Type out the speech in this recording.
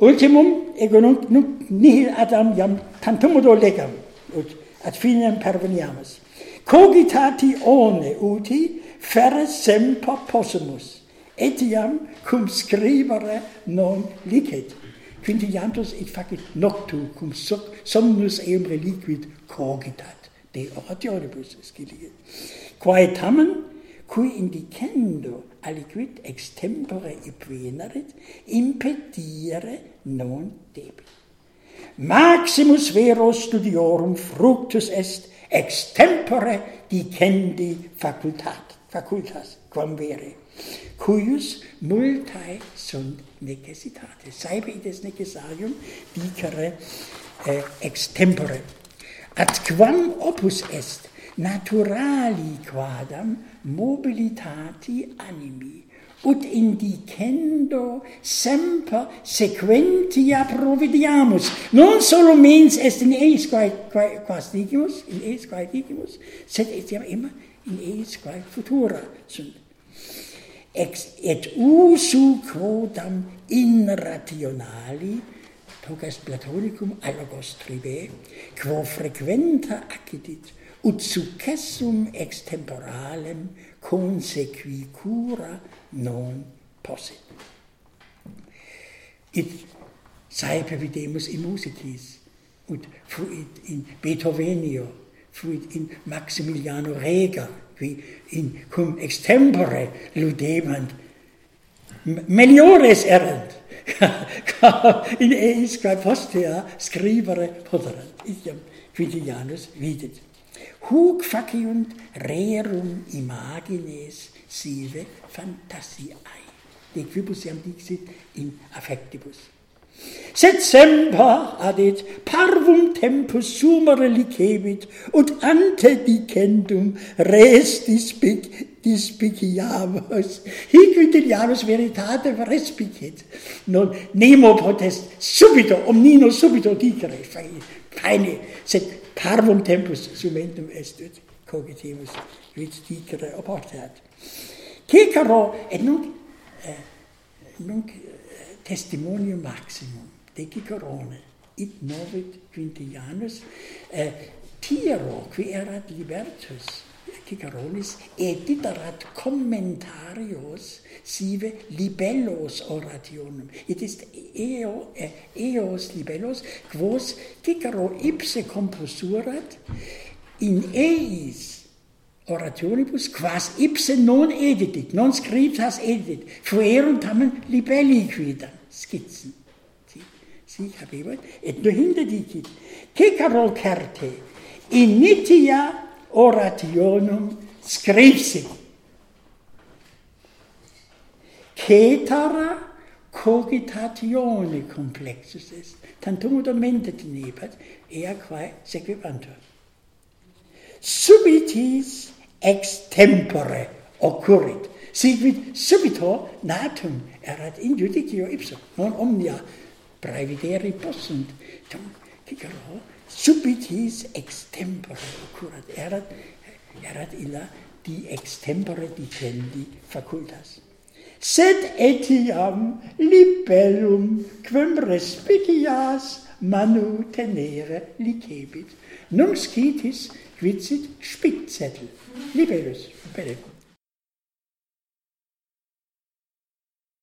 Ultimum ego nunc, nunc nihil adam jam tantum legam ut ad finem perveniamus. Cogitati one uti ferre semper possumus, etiam cum scribere non licet. Quintillantus et facit noctu cum somnus eum reliquit cogitat. De orationibus est. Quae tamen cui indicendo aliquid extempore ipvenerit, impedire non debit. Maximus vero studiorum fructus est extempore dicendi facultat, facultas, quam vere, cuius multae sunt necessitates. id ides necessarium dicere eh, extempore. Ad quam opus est naturali quadam mobilitati animi ut indicendo semper sequentia providiamus. Non solo mens est in eis quae quae quas dicimus in eis quae dicimus sed etiam immer in eis quae futura sunt. Ex et usu quodam in rationali hoc est platonicum allogos tribe quo frequenta accidit ut successum extemporalem consequi cura non possit. It saepe videmus in musicis, ut fuit in Beethovenio, fuit in Maximiliano Rega, qui in cum extempore ludemant meliores erant, in eis quae postea scribere poderant, itiam Quintilianus vidit. Huc faciunt rerum imagines sive fantasiae. De quibus iam dixit in affectibus. Sed semper, adit, parvum tempus sumere licebit, ut ante dicendum res dispic, dispiciamus. Hic vitilianus veritate respicit. Non nemo potest subito, omnino subito dicere, feine, sed parvum tempus sumentum est ut cogitimus vit dicere oportat. Cicero, et nunc, eh, nunc eh, testimonium maximum, de Cicerone, id novit quintianus, eh, tiero qui erat libertus, Ciceronis, editerat commentarios sive libellos orationum. It is eo, eh, eos libellos, quos Cicero ipse composurat in eis orationibus, quas ipse non editit, non scriptas editit, fuerunt tamen libelli quidam, skizzen. Si, habebat, et nohinde dicit, Cicero certe, initia orationum scripsi. Cetara cogitatione complexus est, tantum ut omendet tenebat, ea quae sequibantur. Subitis ex tempore occurrit, sigvit subito natum erat in judicio ipsum, non omnia praevideri possunt, tum cicero subitis extempore occurrat erat erat illa di extempore dicendi facultas. Sed etiam libellum quem respicias manu tenere licebit. Nunc scitis quicit spitzettel libellus bene